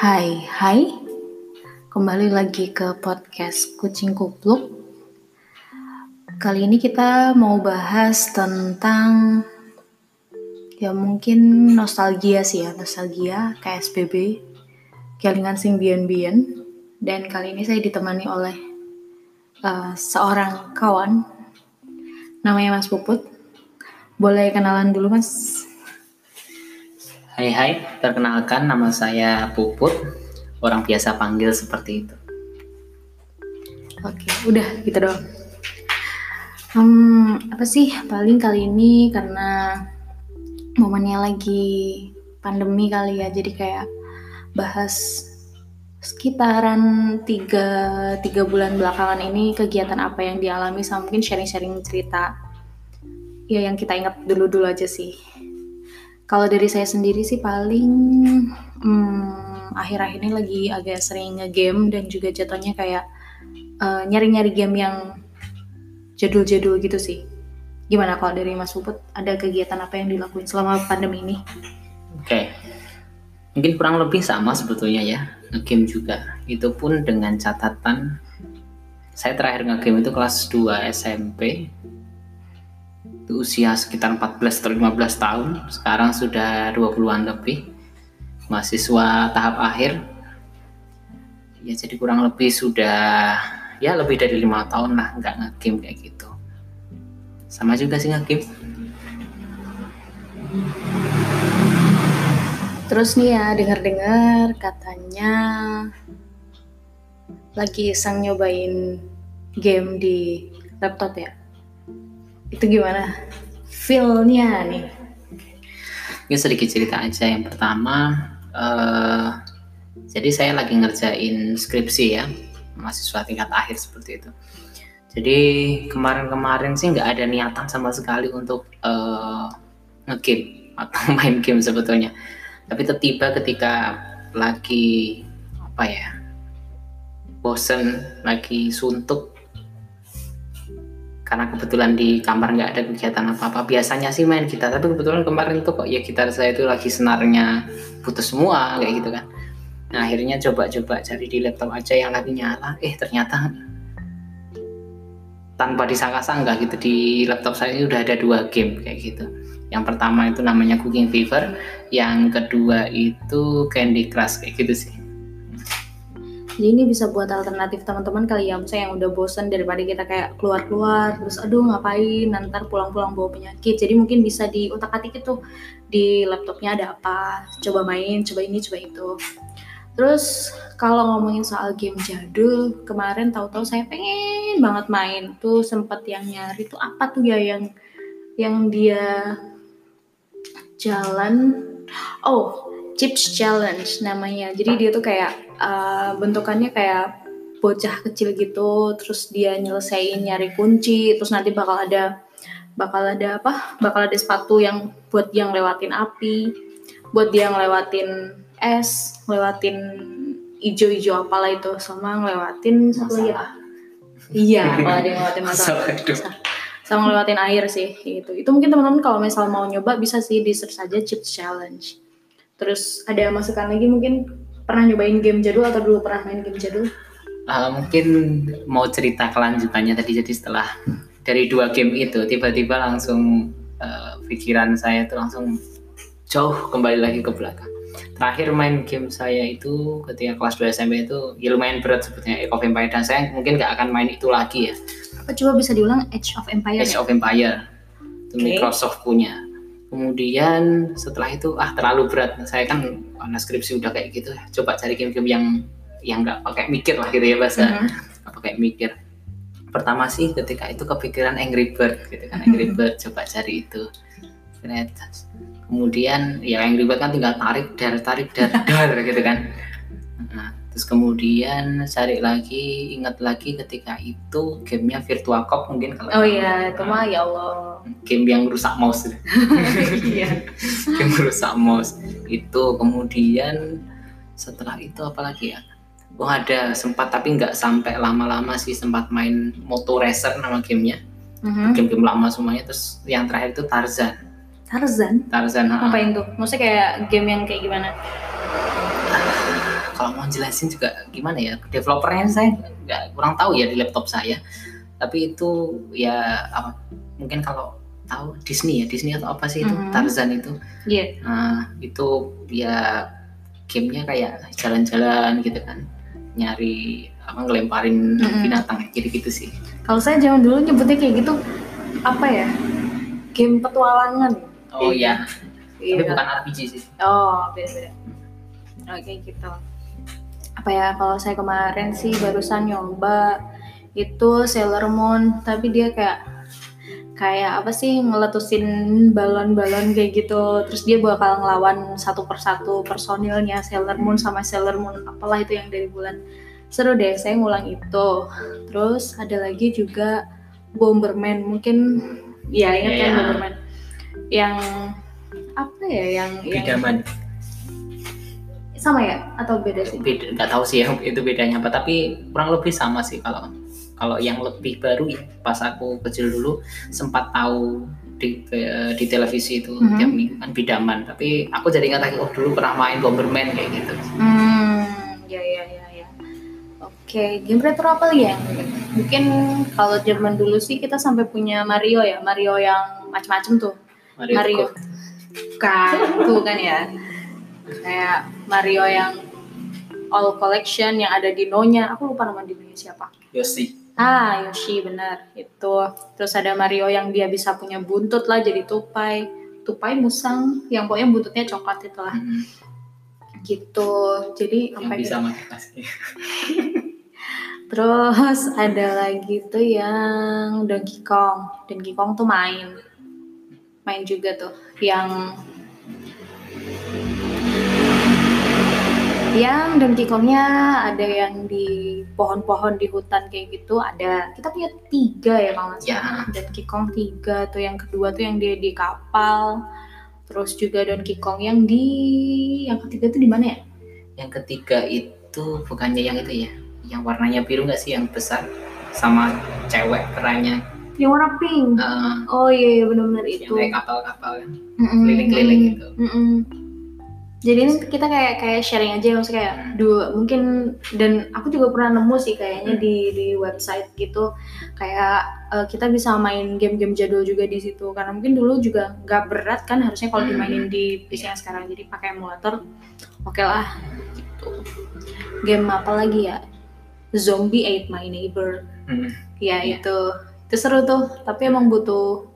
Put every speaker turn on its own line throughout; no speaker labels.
Hai, hai. Kembali lagi ke podcast Kucing Kupluk. Kali ini kita mau bahas tentang ya mungkin nostalgia sih ya, nostalgia KSBB, kelingan sing bien-bien. Dan kali ini saya ditemani oleh uh, seorang kawan namanya Mas Puput. Boleh kenalan dulu Mas?
Hai hai, perkenalkan nama saya Puput. Orang biasa panggil seperti itu.
Oke, udah gitu dong. Hmm, apa sih paling kali ini karena momennya lagi pandemi kali ya, jadi kayak bahas sekitaran tiga, tiga bulan belakangan ini kegiatan apa yang dialami sama mungkin sharing-sharing cerita ya yang kita ingat dulu-dulu aja sih kalau dari saya sendiri sih paling hmm, akhir-akhir ini lagi agak sering nge-game dan juga jatuhnya kayak uh, nyari-nyari game yang jadul-jadul gitu sih. Gimana kalau dari Mas Puput ada kegiatan apa yang dilakuin selama pandemi ini?
Oke. Okay. Mungkin kurang lebih sama sebetulnya ya. Nge-game juga. Itu pun dengan catatan saya terakhir nge-game itu kelas 2 SMP itu usia sekitar 14 atau 15 tahun. Sekarang sudah 20-an lebih. Mahasiswa tahap akhir. Ya jadi kurang lebih sudah ya lebih dari lima tahun lah nggak ngegame kayak gitu. Sama juga sih ngegame.
Terus nih ya dengar-dengar katanya lagi iseng nyobain game di laptop ya itu gimana? Feelnya nih.
Ini sedikit cerita aja. Yang pertama uh, jadi saya lagi ngerjain skripsi ya mahasiswa tingkat akhir seperti itu. Jadi kemarin-kemarin sih nggak ada niatan sama sekali untuk uh, ngegame atau main game sebetulnya. Tapi tiba ketika lagi apa ya bosen lagi suntuk karena kebetulan di kamar nggak ada kegiatan apa-apa. Biasanya sih main gitar tapi kebetulan kemarin tuh kok ya gitar saya itu lagi senarnya putus semua kayak gitu kan. Nah akhirnya coba-coba cari di laptop aja yang lagi nyala. Eh ternyata tanpa disangka-sangka gitu di laptop saya ini udah ada dua game kayak gitu. Yang pertama itu namanya Cooking Fever yang kedua itu Candy Crush kayak gitu sih
jadi ini bisa buat alternatif teman-teman kali ya misalnya yang udah bosan daripada kita kayak keluar-keluar terus aduh ngapain? Nanti pulang-pulang bawa penyakit. Jadi mungkin bisa di otak atik itu di laptopnya ada apa coba main coba ini coba itu. Terus kalau ngomongin soal game jadul kemarin tahu-tahu saya pengen banget main. Tuh sempet yang nyari tuh apa tuh ya yang yang dia jalan? Oh Chips Challenge namanya. Jadi dia tuh kayak uh, bentukannya kayak bocah kecil gitu, terus dia nyelesain nyari kunci, terus nanti bakal ada bakal ada apa? Bakal ada sepatu yang buat yang lewatin api, buat dia ngelewatin es, ngelewatin ijo-ijo apalah itu sama ngelewatin satu lagi apa? Iya, kalau ada yang ngelewatin masalah. sama ngelewatin air sih itu. Itu mungkin teman-teman kalau misal mau nyoba bisa sih di search aja Chips Challenge Terus ada masukan lagi mungkin pernah nyobain game jadul atau dulu pernah main game jadul?
Uh, mungkin mau cerita kelanjutannya tadi jadi setelah dari dua game itu tiba-tiba langsung uh, pikiran saya itu langsung jauh kembali lagi ke belakang. Terakhir main game saya itu ketika kelas 2 SMP itu ya lumayan berat sebetulnya Age of Empire dan saya mungkin gak akan main itu lagi ya.
Apa coba bisa diulang Age of Empire?
Age ya? of Empire. Itu okay. Microsoft punya kemudian setelah itu ah terlalu berat. Saya kan karena skripsi udah kayak gitu. Coba cari game-game yang yang nggak pakai mikir lah gitu ya bahasa mm-hmm. pakai mikir. Pertama sih ketika itu kepikiran Angry Bird gitu kan. Angry Bird coba cari itu. Kemudian ya Angry Bird kan tinggal tarik dar tarik dar dar gitu kan terus kemudian cari lagi ingat lagi ketika itu gamenya Virtual Cop mungkin kalau
oh iya itu mah ya Allah.
Game yang rusak mouse. Iya. Game rusak mouse. Itu kemudian setelah itu apalagi ya? Oh ada sempat tapi nggak sampai lama-lama sih sempat main Moto Racer nama gamenya. Mm-hmm. game-game lama semuanya. Terus yang terakhir itu Tarzan.
Tarzan?
Tarzan
apa itu maksudnya kayak game yang kayak gimana
kalau mau jelasin juga gimana ya developernya saya nggak kurang tahu ya di laptop saya tapi itu ya apa mungkin kalau tahu Disney ya Disney atau apa sih itu
Mhm.
Tarzan itu
Iya.
nah itu ya gamenya kayak jalan-jalan gitu kan nyari apa ngelemparin
Mhm.
binatang gitu gitu sih
Kalau saya zaman dulu nyebutnya kayak gitu apa ya? Game petualangan.
oh iya
Iya.
tapi bukan RPG sih
Oh, beda-beda. Oke gitu. Apa ya kalau saya kemarin sih barusan nyoba itu Sailor Moon, tapi dia kayak kayak apa sih ngeletusin balon-balon kayak gitu. Terus dia bakal ngelawan satu persatu personilnya Sailor Moon sama Sailor Moon apalah itu yang dari bulan. Seru deh, saya ngulang itu. Terus ada lagi juga Bomberman, mungkin ya ingat
Iya,
kan
iya.
Bomberman. Yang apa ya yang yang sama ya atau beda sih?
beda nggak tahu sih ya itu bedanya apa tapi kurang lebih sama sih kalau kalau yang lebih baru ya pas aku kecil dulu sempat tahu di di televisi itu
Mhm.
tiap minggu kan bidaman tapi aku jadi ingat lagi oh dulu pernah main Bomberman kayak gitu
Hmm, ya ya ya ya. Oke, game retro apa lagi ya? Mungkin kalau zaman dulu sih kita sampai punya Mario ya, Mario yang macam-macam tuh.
Mario,
Mario. Bukan, tuh kan ya. Kayak Mario yang all collection yang ada dinonya. Aku lupa nama dinonya siapa.
Yoshi
Ah, Yoshi benar itu. Terus ada Mario yang dia bisa punya buntut lah jadi tupai. Tupai musang yang pokoknya buntutnya coklat itulah
Mhm.
gitu. Jadi
yang
apa
bisa kaki
Terus ada lagi tuh yang Donkey Kong. Donkey Kong tuh main. Main juga tuh. Yang yang Donkey Kongnya ada yang di pohon-pohon di hutan kayak gitu ada. Kita punya tiga ya kalau nggak
Ya.
salah. Donkey Kong tiga tuh yang kedua tuh yang dia di kapal. Terus juga Donkey Kong yang di yang ketiga tuh di mana ya?
Yang ketiga itu bukannya yang itu ya? Yang warnanya biru nggak sih? Yang besar sama cewek perannya?
Yang warna pink?
Eh,
oh iya, iya benar-benar
yang
itu.
kayak kapal-kapal kan? Keliling-keliling gitu.
Mm-mm. Jadi ini kita kayak kayak sharing aja maksudnya kayak
Hmm.
dua mungkin dan aku juga pernah nemu sih kayaknya
Hmm.
di di website gitu kayak eh, kita bisa main game-game jadul juga di situ karena mungkin dulu juga nggak berat kan harusnya kalau
Hmm.
dimainin di PC yang sekarang jadi pakai emulator oke lah gitu. Game apa lagi ya? Zombie Ate My Neighbor.
Hmm.
Ya
Iya.
itu itu seru tuh tapi emang butuh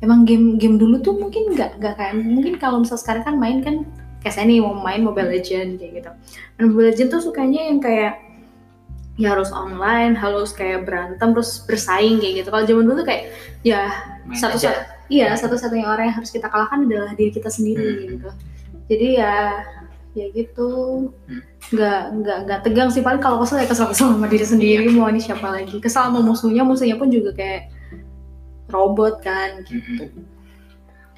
emang game game dulu tuh mungkin nggak nggak kayak mungkin kalau misal sekarang kan main kan kayak saya nih mau main Mobile Legend kayak gitu. Dan Mobile Legend tuh sukanya yang kayak ya harus online, harus kayak berantem terus bersaing kayak gitu. Kalau zaman dulu tuh kayak ya
Main
satu satu iya satu-satunya orang yang harus kita kalahkan adalah diri kita sendiri
Hmm.
gitu. Jadi ya ya gitu
Hmm.
nggak nggak nggak tegang sih paling kalau kesel ya kesel kesel sama diri sendiri
Iya.
mau ini siapa lagi kesel sama musuhnya musuhnya pun juga kayak robot kan
Mm-mm.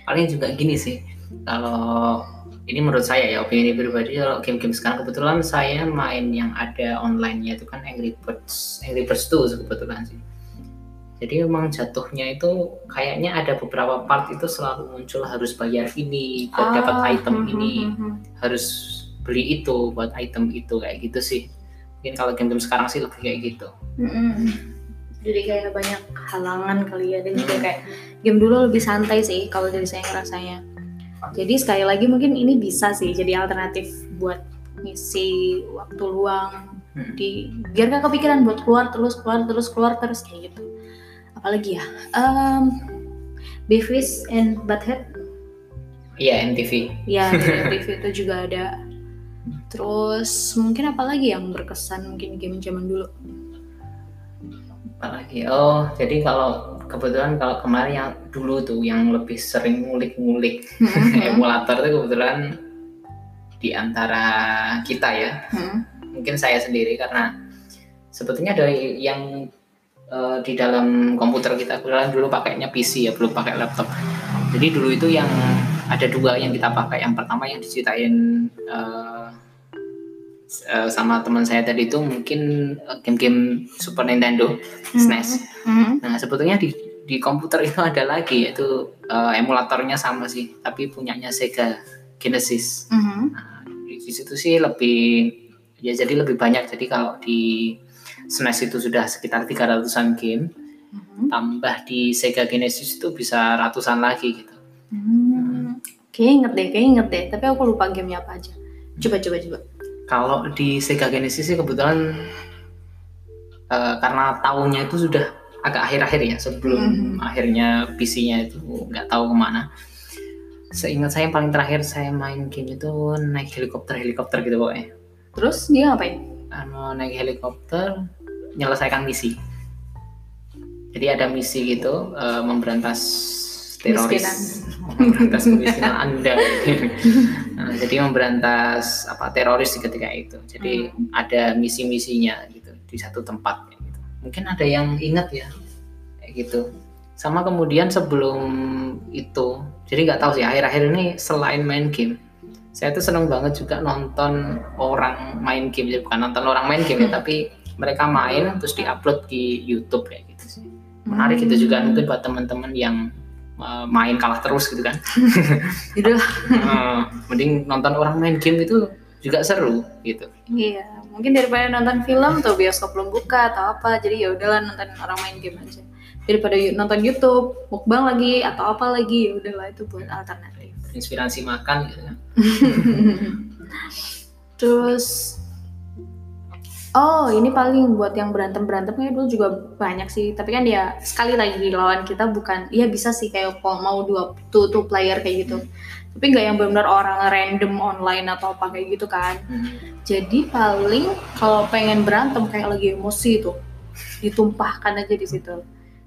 paling juga gini sih kalau ini menurut saya ya opini pribadi kalau game-game sekarang kebetulan saya main yang ada online-nya itu kan Angry Birds Angry Birds 2 kebetulan sih. Jadi memang jatuhnya itu kayaknya ada beberapa part itu selalu muncul harus bayar ini buat dapat
Ah,
item
hmm,
ini.
hmm, hmm,
harus beli itu buat item itu kayak gitu sih. Mungkin kalau game-game sekarang sih lebih kayak gitu.
Hmm, hmm, hmm. jadi kayak banyak halangan kali ya dan juga
Hmm.
kayak game dulu lebih santai sih kalau dari saya ngerasanya jadi sekali lagi mungkin ini bisa sih jadi alternatif buat ngisi waktu luang.
Hmm.
di biar gak kepikiran buat keluar terus keluar terus keluar terus kayak gitu. Apalagi ya? Um, Beavis and Butthead?
Iya MTV
ya di TV itu juga ada. Terus mungkin apa lagi yang berkesan mungkin game zaman dulu
apalagi? Oh jadi kalau kebetulan kalau kemarin yang dulu tuh yang lebih sering ngulik-ngulik emulator tuh kebetulan di antara kita ya.
Hmm.
mungkin saya sendiri karena sebetulnya dari yang eh, di dalam komputer kita kebetulan dulu pakainya PC ya belum pakai laptop. Jadi dulu itu yang ada dua yang kita pakai. Yang pertama yang diceritain eh, eh, sama teman saya tadi itu mungkin eh, game-game Super Nintendo SNES
Hmm.
Nah sebetulnya di di komputer itu ada lagi yaitu eh, emulatornya sama sih, tapi punyanya Sega Genesis.
Mhm.
Nah, di, situ sih lebih ya jadi lebih banyak jadi kalau di SNES itu sudah sekitar 300-an game
Mhm.
tambah di Sega Genesis itu bisa ratusan lagi gitu
Hmm. Kayaknya inget deh, kayaknya inget deh. Tapi aku lupa gamenya apa aja. Coba, coba, coba.
Kalau di Sega Genesis sih kebetulan eh, karena tahunnya itu sudah agak akhir-akhir ya sebelum
Mhm.
akhirnya PC-nya itu nggak tahu ke mana. Seingat saya yang paling terakhir saya main game itu naik helikopter helikopter gitu pokoknya.
Terus dia ngapain?
anu naik helikopter menyelesaikan misi. Jadi ada misi gitu eh, memberantas teroris. Memberantas kemiskinan. Anda Nah, jadi memberantas apa teroris di ketika itu. Jadi ada misi-misinya gitu di satu tempat gitu. Mungkin ada yang ingat ya kayak gitu. Sama kemudian sebelum itu jadi nggak tahu sih akhir-akhir ini selain main game saya tuh seneng banget juga nonton orang main game. Jadi bukan nonton orang main game ya tapi mereka main terus diupload di YouTube kayak gitu sih. Menarik itu juga mungkin buat teman-teman yang main kalah terus gitu kan
Gitu.
Eh, mending nonton orang main game itu juga seru gitu
Iya, mungkin daripada nonton film tuh bioskop belum buka atau apa, jadi ya udahlah nonton orang main game aja. Daripada nonton YouTube, mukbang lagi atau apa lagi, ya udahlah itu buat alternatif.
inspirasi makan gitu kan
Terus Oh, ini paling buat yang berantem-berantemnya dulu juga banyak sih. Tapi kan dia sekali lagi lawan kita bukan, iya bisa sih kayak kalau mau dua two, two player kayak gitu. Tapi nggak yang benar-benar orang random online atau apa kayak gitu kan.
Hmm.
Jadi paling kalau pengen berantem kayak lagi emosi itu ditumpahkan aja di situ.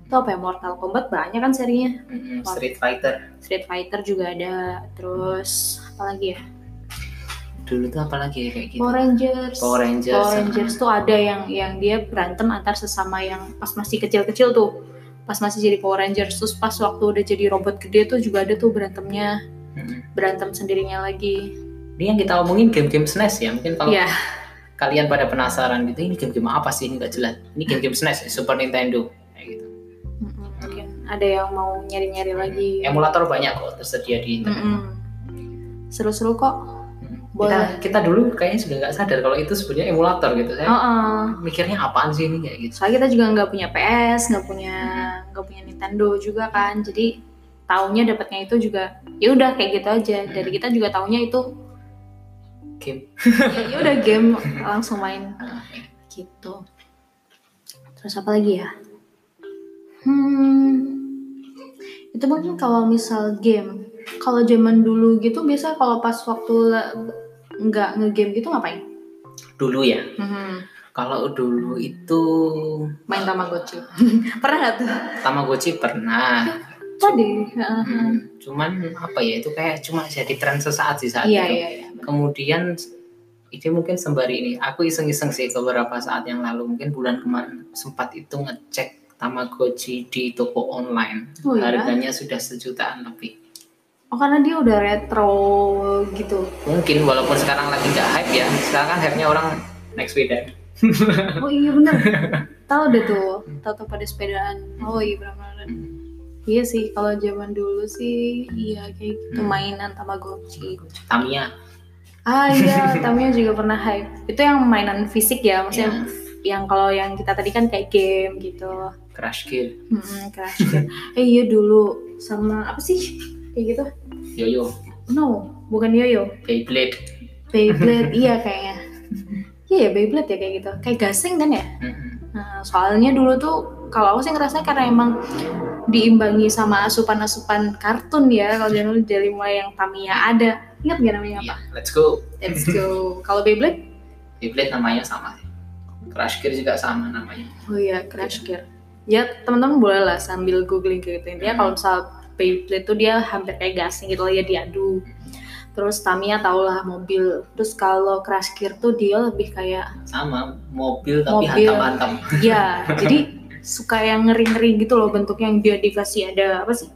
Itu apa ya Mortal Kombat banyak kan serinya.
Hmm, Street Fighter
Street Fighter juga ada. Terus apa lagi ya?
Dulu tuh apalagi ya kayak gitu
Power Rangers.
Power Rangers,
Power Rangers tuh ada yang yang dia berantem antar sesama yang pas masih kecil-kecil tuh. Pas masih jadi Power Rangers terus pas waktu udah jadi robot gede tuh juga ada tuh berantemnya.
Hmm.
Berantem sendirinya lagi.
ini yang kita omongin game-game SNES ya mungkin kalau
Iya.
kalian pada penasaran gitu ini game-game apa sih ini nggak jelas ini game-game SNES Super Nintendo kayak gitu
Mungkin ada yang mau nyari-nyari lagi.
emulator banyak kok tersedia di internet.
Seru-seru kok.
Kita kita dulu kayaknya sudah nggak sadar kalau itu sebenarnya emulator gitu saya
Heeh.
mikirnya apaan sih ini kayak gitu
Soalnya kita juga nggak punya PS, nggak punya nggak punya Nintendo juga kan. Jadi taunya dapatnya itu juga ya udah kayak gitu aja. Dari kita juga taunya itu
game
ya ya udah game langsung main
Nah,
gitu. Terus apa lagi ya? Hmm, itu mungkin kalau misal game. Kalau zaman dulu gitu biasa kalau pas waktu nggak ngegame gitu ngapain?
dulu ya
Hmm,
kalau dulu itu
main Tamagotchi. Pernah nggak tuh?
Tamagotchi pernah
Tadi. heeh.
Hmm, cuman apa ya itu kayak cuma jadi tren sesaat sih saat
Iya
itu
iya iya.
kemudian ini mungkin sembari ini aku iseng-iseng sih beberapa saat yang lalu mungkin bulan kemarin sempat itu ngecek Tamagotchi di toko online
Oh iya?
harganya sudah sejutaan lebih
Oh karena dia udah retro gitu.
mungkin walaupun sekarang lagi nggak hype ya sekarang kan hype-nya orang naik sepeda
Oh iya bener. Tahu deh tuh, tahu tuh pada sepedaan. Oh iya benar-benar. Iya sih, kalau zaman dulu sih iya kayak gitu
Hmm.
mainan Tamagotchi.
Tamiya
Ah iya, Tamiya juga pernah hype. Itu yang mainan fisik ya, maksudnya yang kalau yang kita tadi kan kayak game gitu.
Crash Gear
Hmm, Crash Gear. eh iya dulu sama apa sih kayak gitu?
Yoyo
No, bukan yoyo.
Beyblade
Beyblade, iya kayaknya. Iya ya Beyblade ya kayak gitu. Kayak gasing kan ya? Nah, soalnya dulu tuh kalau aku sih ngerasa karena emang diimbangi sama asupan-asupan kartun ya. Kalau dulu dari mulai yang Tamiya ada. Ingat gak namanya apa?
Iya, let's go
Let's go. Kalau Beyblade?
Beyblade namanya sama sih Crash Gear juga sama namanya
Oh iya, Crash Gear. Ya teman-teman boleh lah sambil googling gitu. Intinya kalau misal Beyblade tuh dia hampir kayak gasing gitu lah ya diadu. Terus Tamiya tau lah mobil. Terus kalau Crash Gear tuh dia lebih kayak
sama mobil tapi
Mobil.
hantam-hantam
Iya, jadi suka yang ngeri-ngeri gitu loh bentuknya yang dia dikasih ada apa sih?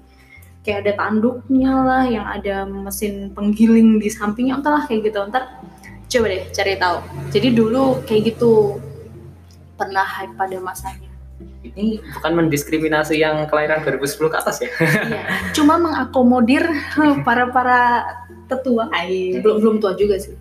Kayak ada tanduknya lah, yang ada mesin penggiling di sampingnya, entahlah kayak gitu. Ntar coba deh cari tahu. Jadi dulu kayak gitu pernah hype pada masanya.
Ini bukan mendiskriminasi yang kelahiran 2010 ke atas ya?
Iya, cuma mengakomodir para para tetua. Ay, belum belum tua juga sih.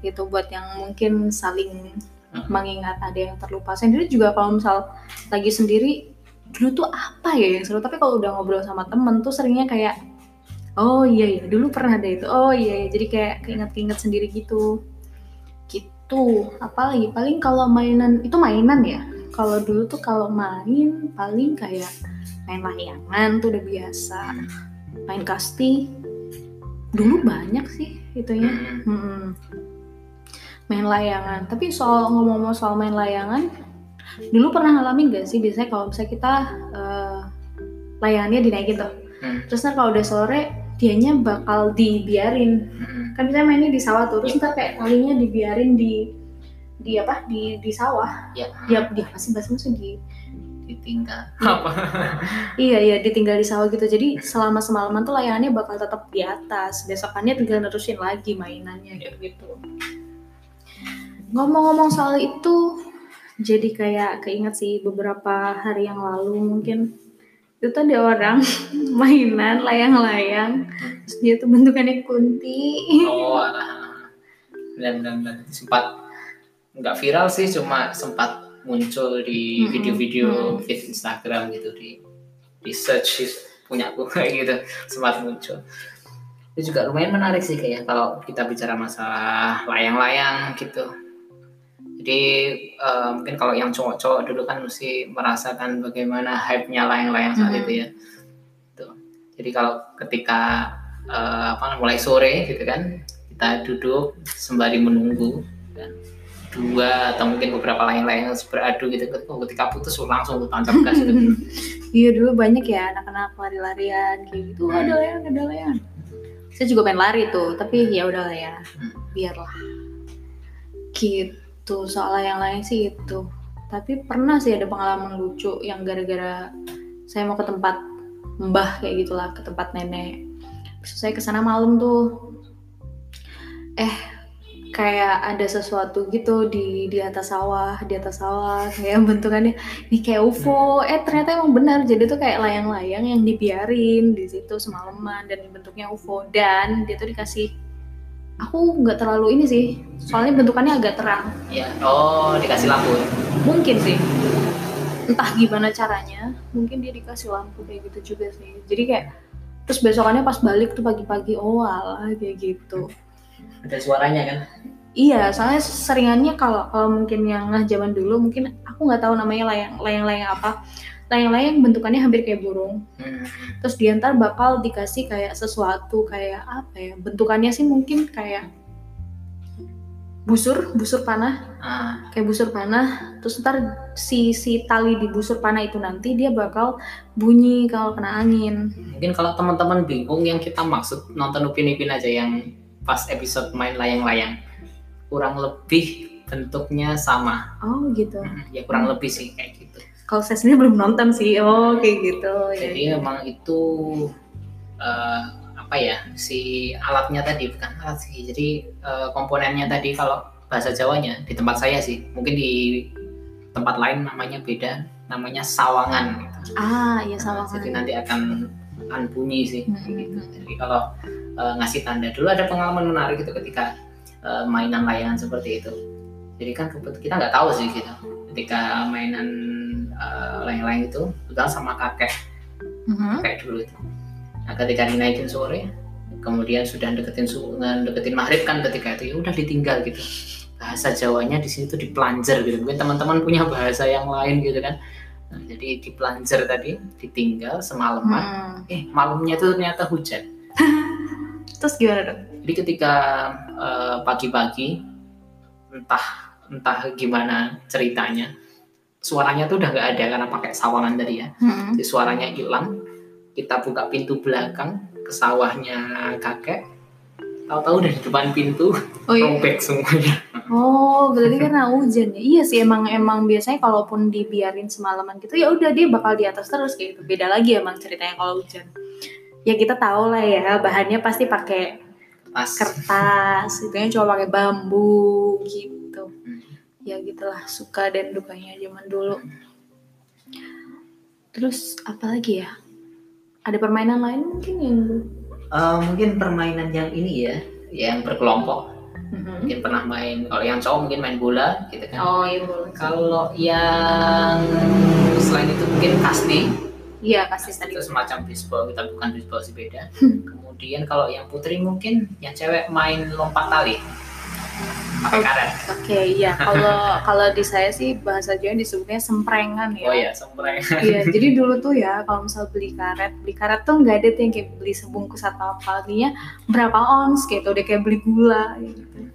gitu buat yang mungkin saling
Hmm.
mengingat ada yang terlupa. Sendiri juga kalau misal lagi sendiri dulu tuh apa ya yang seru? Tapi kalau udah ngobrol sama temen tuh seringnya kayak oh iya iya dulu pernah ada itu. Oh iya iya. Jadi kayak keinget-keinget sendiri gitu. Gitu. Apalagi paling kalau mainan itu mainan ya kalau dulu tuh kalau main paling kayak main layangan tuh udah biasa main kasti dulu banyak sih itunya
Hmm.
Hmm. Main layangan. Tapi soal ngomong-ngomong soal main layangan, dulu pernah ngalamin gak sih biasanya kalau misalnya kita eh, layangannya dinaikin tuh.
Hmm.
Terus ntar kalau udah sore, dianya bakal dibiarin.
Hmm.
Kan biasanya mainnya di sawah tuh. Terus ntar kayak talinya dibiarin di di apa di di sawah.
Ya,
dia dia pasti bahasa maksud di
ditinggal. Apa?
iya iya ditinggal di sawah gitu. Jadi selama semalaman tuh layangannya bakal tetap di atas. Besokannya tinggal nerusin lagi mainannya kayak gitu. Ngomong-ngomong soal itu jadi kayak keinget sih beberapa hari yang lalu mungkin itu tuh ada orang mainan layang-layang. Terus dia tuh bentukannya kunti.
Oh. Dan, dan, dan sempat nggak viral sih, cuma sempat muncul di video-video
Mm.
feed Instagram gitu di di search punya aku kayak gitu sempat muncul. Itu juga lumayan menarik sih kayak kalau kita bicara masalah layang-layang gitu. Jadi eh, mungkin kalau yang cowok-cowok dulu kan mesti merasakan bagaimana hype-nya layang-layang saat
Mm.
itu ya. Tuh. Jadi kalau ketika eh, apa mulai sore gitu kan kita duduk sembari menunggu kan. Dua atau mungkin beberapa layang-layang yang beradu gitu. Ketika putus langsung tancap gas gitu.
iya dulu banyak ya anak-anak lari-larian kayak gitu.
Hmm.
ada layangan ada layangan saya juga pengen lari tuh tapi ya udah lah ya.
Hmm.
biarlah. Gitu soal layang-layang sih itu. Tapi pernah sih ada pengalaman lucu yang gara-gara saya mau ke tempat mbah kayak gitulah ke tempat nenek. Terus saya ke sana malam tuh. Eh kayak ada sesuatu gitu di di atas sawah di atas sawah kayak bentukannya. Ini kayak UFO eh ternyata emang benar. Jadi tuh kayak layang-layang yang dibiarin di situ semalaman dan bentuknya UFO dan dia tuh dikasih aku nggak terlalu ini sih soalnya bentukannya agak terang.
Ya oh dikasih lampu.
Mungkin sih. Entah gimana caranya mungkin dia dikasih lampu kayak gitu juga sih. Jadi kayak terus besokannya pas balik tuh pagi-pagi. Oh alah kayak gitu
ada suaranya kan
Iya, soalnya seringannya kalau kalau mungkin yang nah zaman dulu mungkin aku nggak tahu namanya layang layang-layang apa. Layang-layang bentukannya hampir kayak burung.
Hmm.
Terus di antar bakal dikasih kayak sesuatu kayak apa ya? Bentukannya sih mungkin kayak busur, busur panah,
Ah,
kayak busur panah. Terus ntar si si tali di busur panah itu nanti dia bakal bunyi kalau kena angin.
mungkin kalau teman-teman bingung yang kita maksud nonton Upin Ipin aja yang pas episode main layang-layang kurang lebih bentuknya sama
Oh gitu.
Hmm, ya kurang lebih sih kayak gitu
Kalau saya sendiri belum nonton sih. Oh kayak gitu. Ya.
jadi memang itu eh, apa ya si alatnya tadi bukan alat sih jadi eh, komponennya tadi kalau bahasa Jawanya di tempat saya sih mungkin di tempat lain namanya beda namanya sawangan gitu.
Ah iya sama
jadi
kan.
nanti akan akan bunyi sih
Hmm.
gitu. jadi kalau eh, ngasih tanda dulu ada pengalaman menarik gitu ketika eh, mainan layangan seperti itu jadi kan kita nggak tahu sih gitu ketika mainan eh, layang-layang itu kita sama kakek
Mhm.
kayak dulu itu. Nah, ketika dinaikin sore, kemudian sudah deketin deketin maghrib kan ketika itu ya udah ditinggal gitu. Bahasa Jawanya di sini tuh dipelanger gitu. Mungkin teman-teman punya bahasa yang lain gitu kan. Nah, jadi dipelanger tadi, ditinggal semalaman.
Hmm.
Eh, malamnya itu ternyata hujan.
Terus gimana dong?
Jadi ketika eh, pagi-pagi entah entah gimana ceritanya, suaranya tuh udah nggak ada karena pakai sawangan tadi ya.
Hmm.
Jadi suaranya hilang kita buka pintu belakang ke sawahnya kakek tahu-tahu dari depan pintu
Oh iya.
robek semuanya
Oh, berarti karena hujan ya. Iya sih emang emang biasanya kalaupun dibiarin semalaman gitu ya udah dia bakal di atas terus kayak gitu. Beda lagi emang ceritanya kalau hujan. Ya kita tahu lah ya bahannya pasti pakai
pas
kertas, itu yang cuma pakai bambu gitu.
Hmm.
Ya gitulah suka dan dukanya zaman dulu. Terus apa lagi ya? Ada permainan lain mungkin yang
Eh, mungkin permainan yang ini ya yang berkelompok
Mhm.
mungkin pernah main kalau yang cowok mungkin main bola gitu kan
Oh iya
kalau yang selain itu mungkin kasti
Iya kasih tadi.
itu semacam baseball kita bukan baseball sih beda
Hmm.
kemudian kalau yang putri mungkin yang cewek main lompat tali pakai karet
Oke iya kalau kalau di saya sih bahasa Jawa disebutnya semprengan ya.
oh ya sempreng
Iya, jadi dulu tuh ya kalau misal beli karet, beli karet tuh nggak ada tuh yang kayak beli sebungkus atau apa, artinya berapa ons gitu, udah kayak beli gula gitu.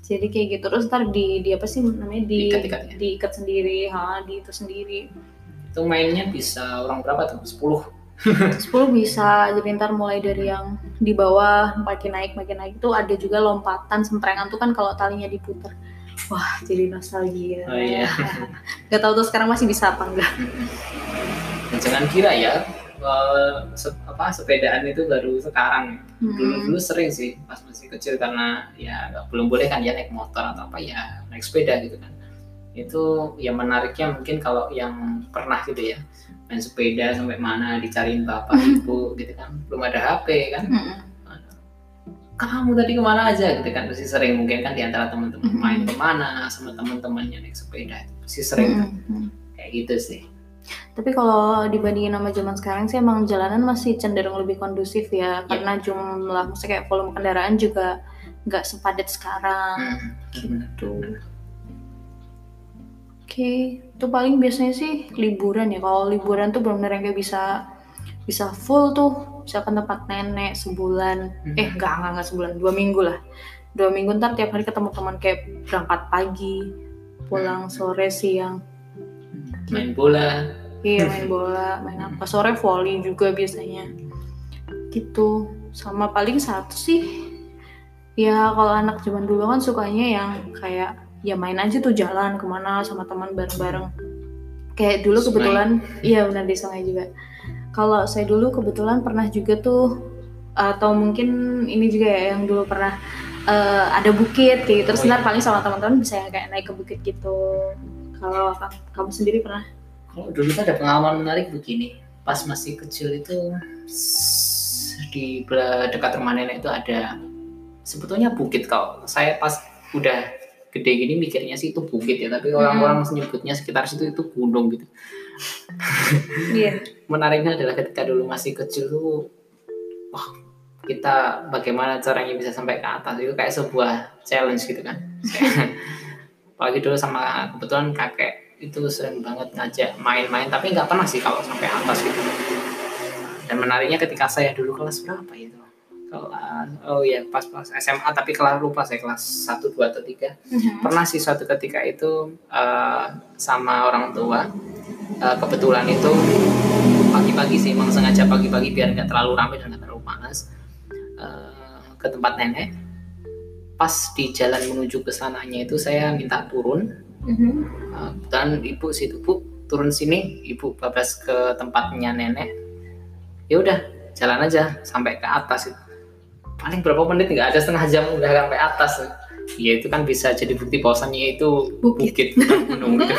Jadi kayak gitu terus ntar di di apa sih namanya di
Diikat-ikat ya?
diikat sendiri, ha, di itu sendiri.
Itu mainnya bisa orang berapa tuh 10
10 bisa, jadi ntar mulai dari yang di bawah makin naik makin naik itu ada juga lompatan semprengan tuh kan kalau talinya diputer. Wah, jadi nostalgia.
Oh, iya.
Gak tahu tuh sekarang masih bisa apa enggak.
Dan jangan kira ya eh, se- apa sepedaan itu baru sekarang dulu
Hmm.
dulu sering sih pas masih kecil karena ya belum boleh kan ya naik motor atau apa ya naik sepeda gitu kan itu yang menariknya mungkin kalau yang pernah gitu ya main sepeda sampai mana dicariin bapak ibu gitu kan. Belum ada HP kan? Kamu tadi ke mana aja gitu kan? Pasti sering mungkin kan di antara teman-teman main ke mana sama teman-temannya naik sepeda pasti sering
Mm-mm.
kayak gitu sih.
Tapi kalau dibandingin sama zaman sekarang sih emang jalanan masih cenderung lebih kondusif ya. Karena jumlah maksudnya kayak volume kendaraan juga nggak sepadat sekarang.
Hmm.
Gitu. Oke, itu paling biasanya sih liburan ya. Kalau liburan tuh benar-benar yang kayak bisa bisa full tuh, misalkan tempat nenek sebulan, eh
Mhm.
enggak enggak enggak sebulan, dua minggu lah. Dua minggu ntar tiap hari ketemu teman kayak berangkat pagi, pulang sore siang.
main bola
Iya main bola, main apa sore volley juga biasanya. Gitu. Sama paling satu sih. Ya kalau anak zaman dulu kan sukanya yang kayak ya main aja tuh jalan ke mana sama teman bareng-bareng. Kayak dulu kebetulan, iya benar di sungai juga. Kalau saya dulu kebetulan pernah juga tuh atau mungkin ini juga ya yang dulu pernah eh, ada bukit gitu. Terus
Oh, iya.
ntar paling sama teman-teman bisa yang kayak naik ke bukit gitu. Kalau kamu, sendiri pernah?
Kalau dulu tuh ada pengalaman menarik begini. Pas masih kecil itu di dekat rumah nenek itu ada sebetulnya bukit kalau saya pas udah gede gini mikirnya sih itu bukit ya tapi orang-orang menyebutnya sekitar situ itu gunung gitu.
Iya.
menariknya adalah ketika dulu masih kecil tuh wah kita bagaimana caranya bisa sampai ke atas? Itu kayak sebuah challenge gitu kan. Apalagi dulu sama kebetulan kakek itu sering banget ngajak main-main tapi nggak pernah sih kalau sampai atas gitu. Dan menariknya ketika saya dulu kelas berapa itu kelas oh ya pas pas SMA tapi kelas lupa saya kelas 1, 2 atau 3 pernah sih suatu ketika itu eh, sama orang tua eh, kebetulan itu pagi-pagi sih emang sengaja pagi-pagi biar nggak terlalu ramai dan nggak terlalu panas eh, ke tempat nenek. Pas di jalan menuju ke sananya itu saya minta turun.
Mhm.
Eh, dan ibu situ bu turun sini. Ibu babas ke tempatnya nenek. Ya udah jalan aja sampai ke atas itu paling berapa menit nggak ada setengah jam udah sampai atas ya itu kan bisa jadi bukti bahwasannya itu
Bukit.
bukit bukan gunung gitu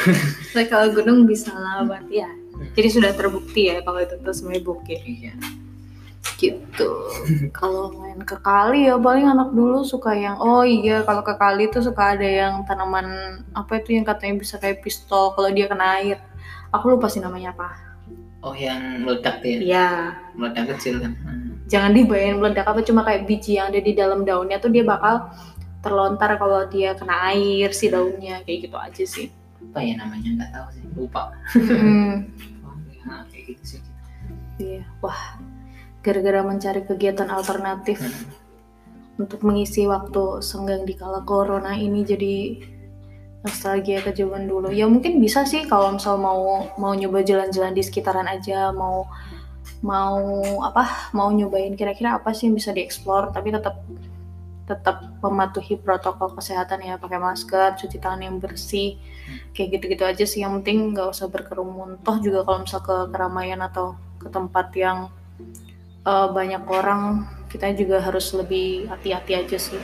Nah, kalau gunung bisa lah berarti ya. Jadi sudah terbukti ya kalau itu tuh sebenarnya bukit
iya
gitu. kalau main ke kali ya paling anak dulu suka yang oh iya kalau ke kali tuh suka ada yang tanaman apa itu yang katanya bisa kayak pistol kalau dia kena air. Aku lupa sih namanya apa.
Oh yang meledak ya
Iya.
meledak kecil kan Hmm.
Jangan dibayangin meledak apa cuma kayak biji yang ada di dalam daunnya tuh dia bakal terlontar kalau dia kena air si daunnya kayak gitu aja sih.
apa ya namanya nggak tahu sih lupa
Hmm.
oh, ya, kayak gitu sih
Iya, wah, gara-gara mencari kegiatan alternatif
Hmm.
untuk mengisi waktu senggang di kala corona ini jadi nostalgia ke zaman dulu. Ya mungkin bisa sih kalau misal mau mau nyoba jalan-jalan di sekitaran aja, mau mau apa, mau nyobain kira-kira apa sih yang bisa dieksplor, tapi tetap tetap mematuhi protokol kesehatan ya, pakai masker, cuci tangan yang bersih, kayak gitu-gitu aja sih. Yang penting nggak usah berkerumun. Toh juga kalau misal ke keramaian atau ke tempat yang eh, banyak orang, kita juga harus lebih hati-hati aja sih.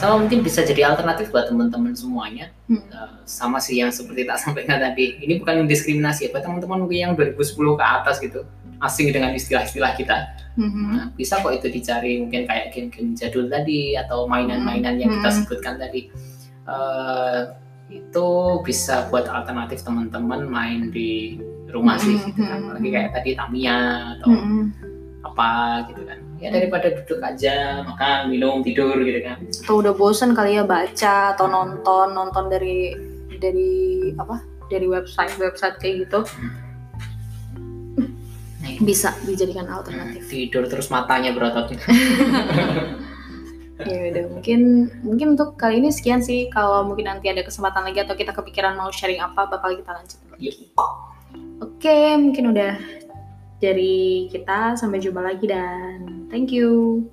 Sama mungkin bisa jadi alternatif buat teman-teman semuanya.
Hmm.
Eh, sama sih yang seperti tak sampaikan tadi. Ini bukan diskriminasi ya buat teman-teman mungkin yang 2010 ke atas gitu. Asing dengan istilah-istilah kita.
Mhm.
Nah, bisa kok itu dicari mungkin kayak game-game jadul tadi atau mainan-mainan yang kita
Hmm.
sebutkan tadi. Eh, itu bisa buat alternatif teman-teman main di rumah sih
Hmm,
gitu kan.
Hmm,
apalagi
hmm.
kayak tadi Tamiya atau apa gitu kan ya daripada duduk aja makan minum tidur gitu kan.
Atau udah bosen kali ya baca atau nonton nonton dari dari apa? Dari website website kayak gitu.
Nih,
bisa dijadikan alternatif.
tidur terus matanya berotot.
Ya udah mungkin mungkin untuk kali ini sekian sih. Kalau mungkin nanti ada kesempatan lagi atau kita kepikiran mau sharing apa bakal kita lanjut lagi. Oke mungkin udah dari kita sampai jumpa lagi dan thank you.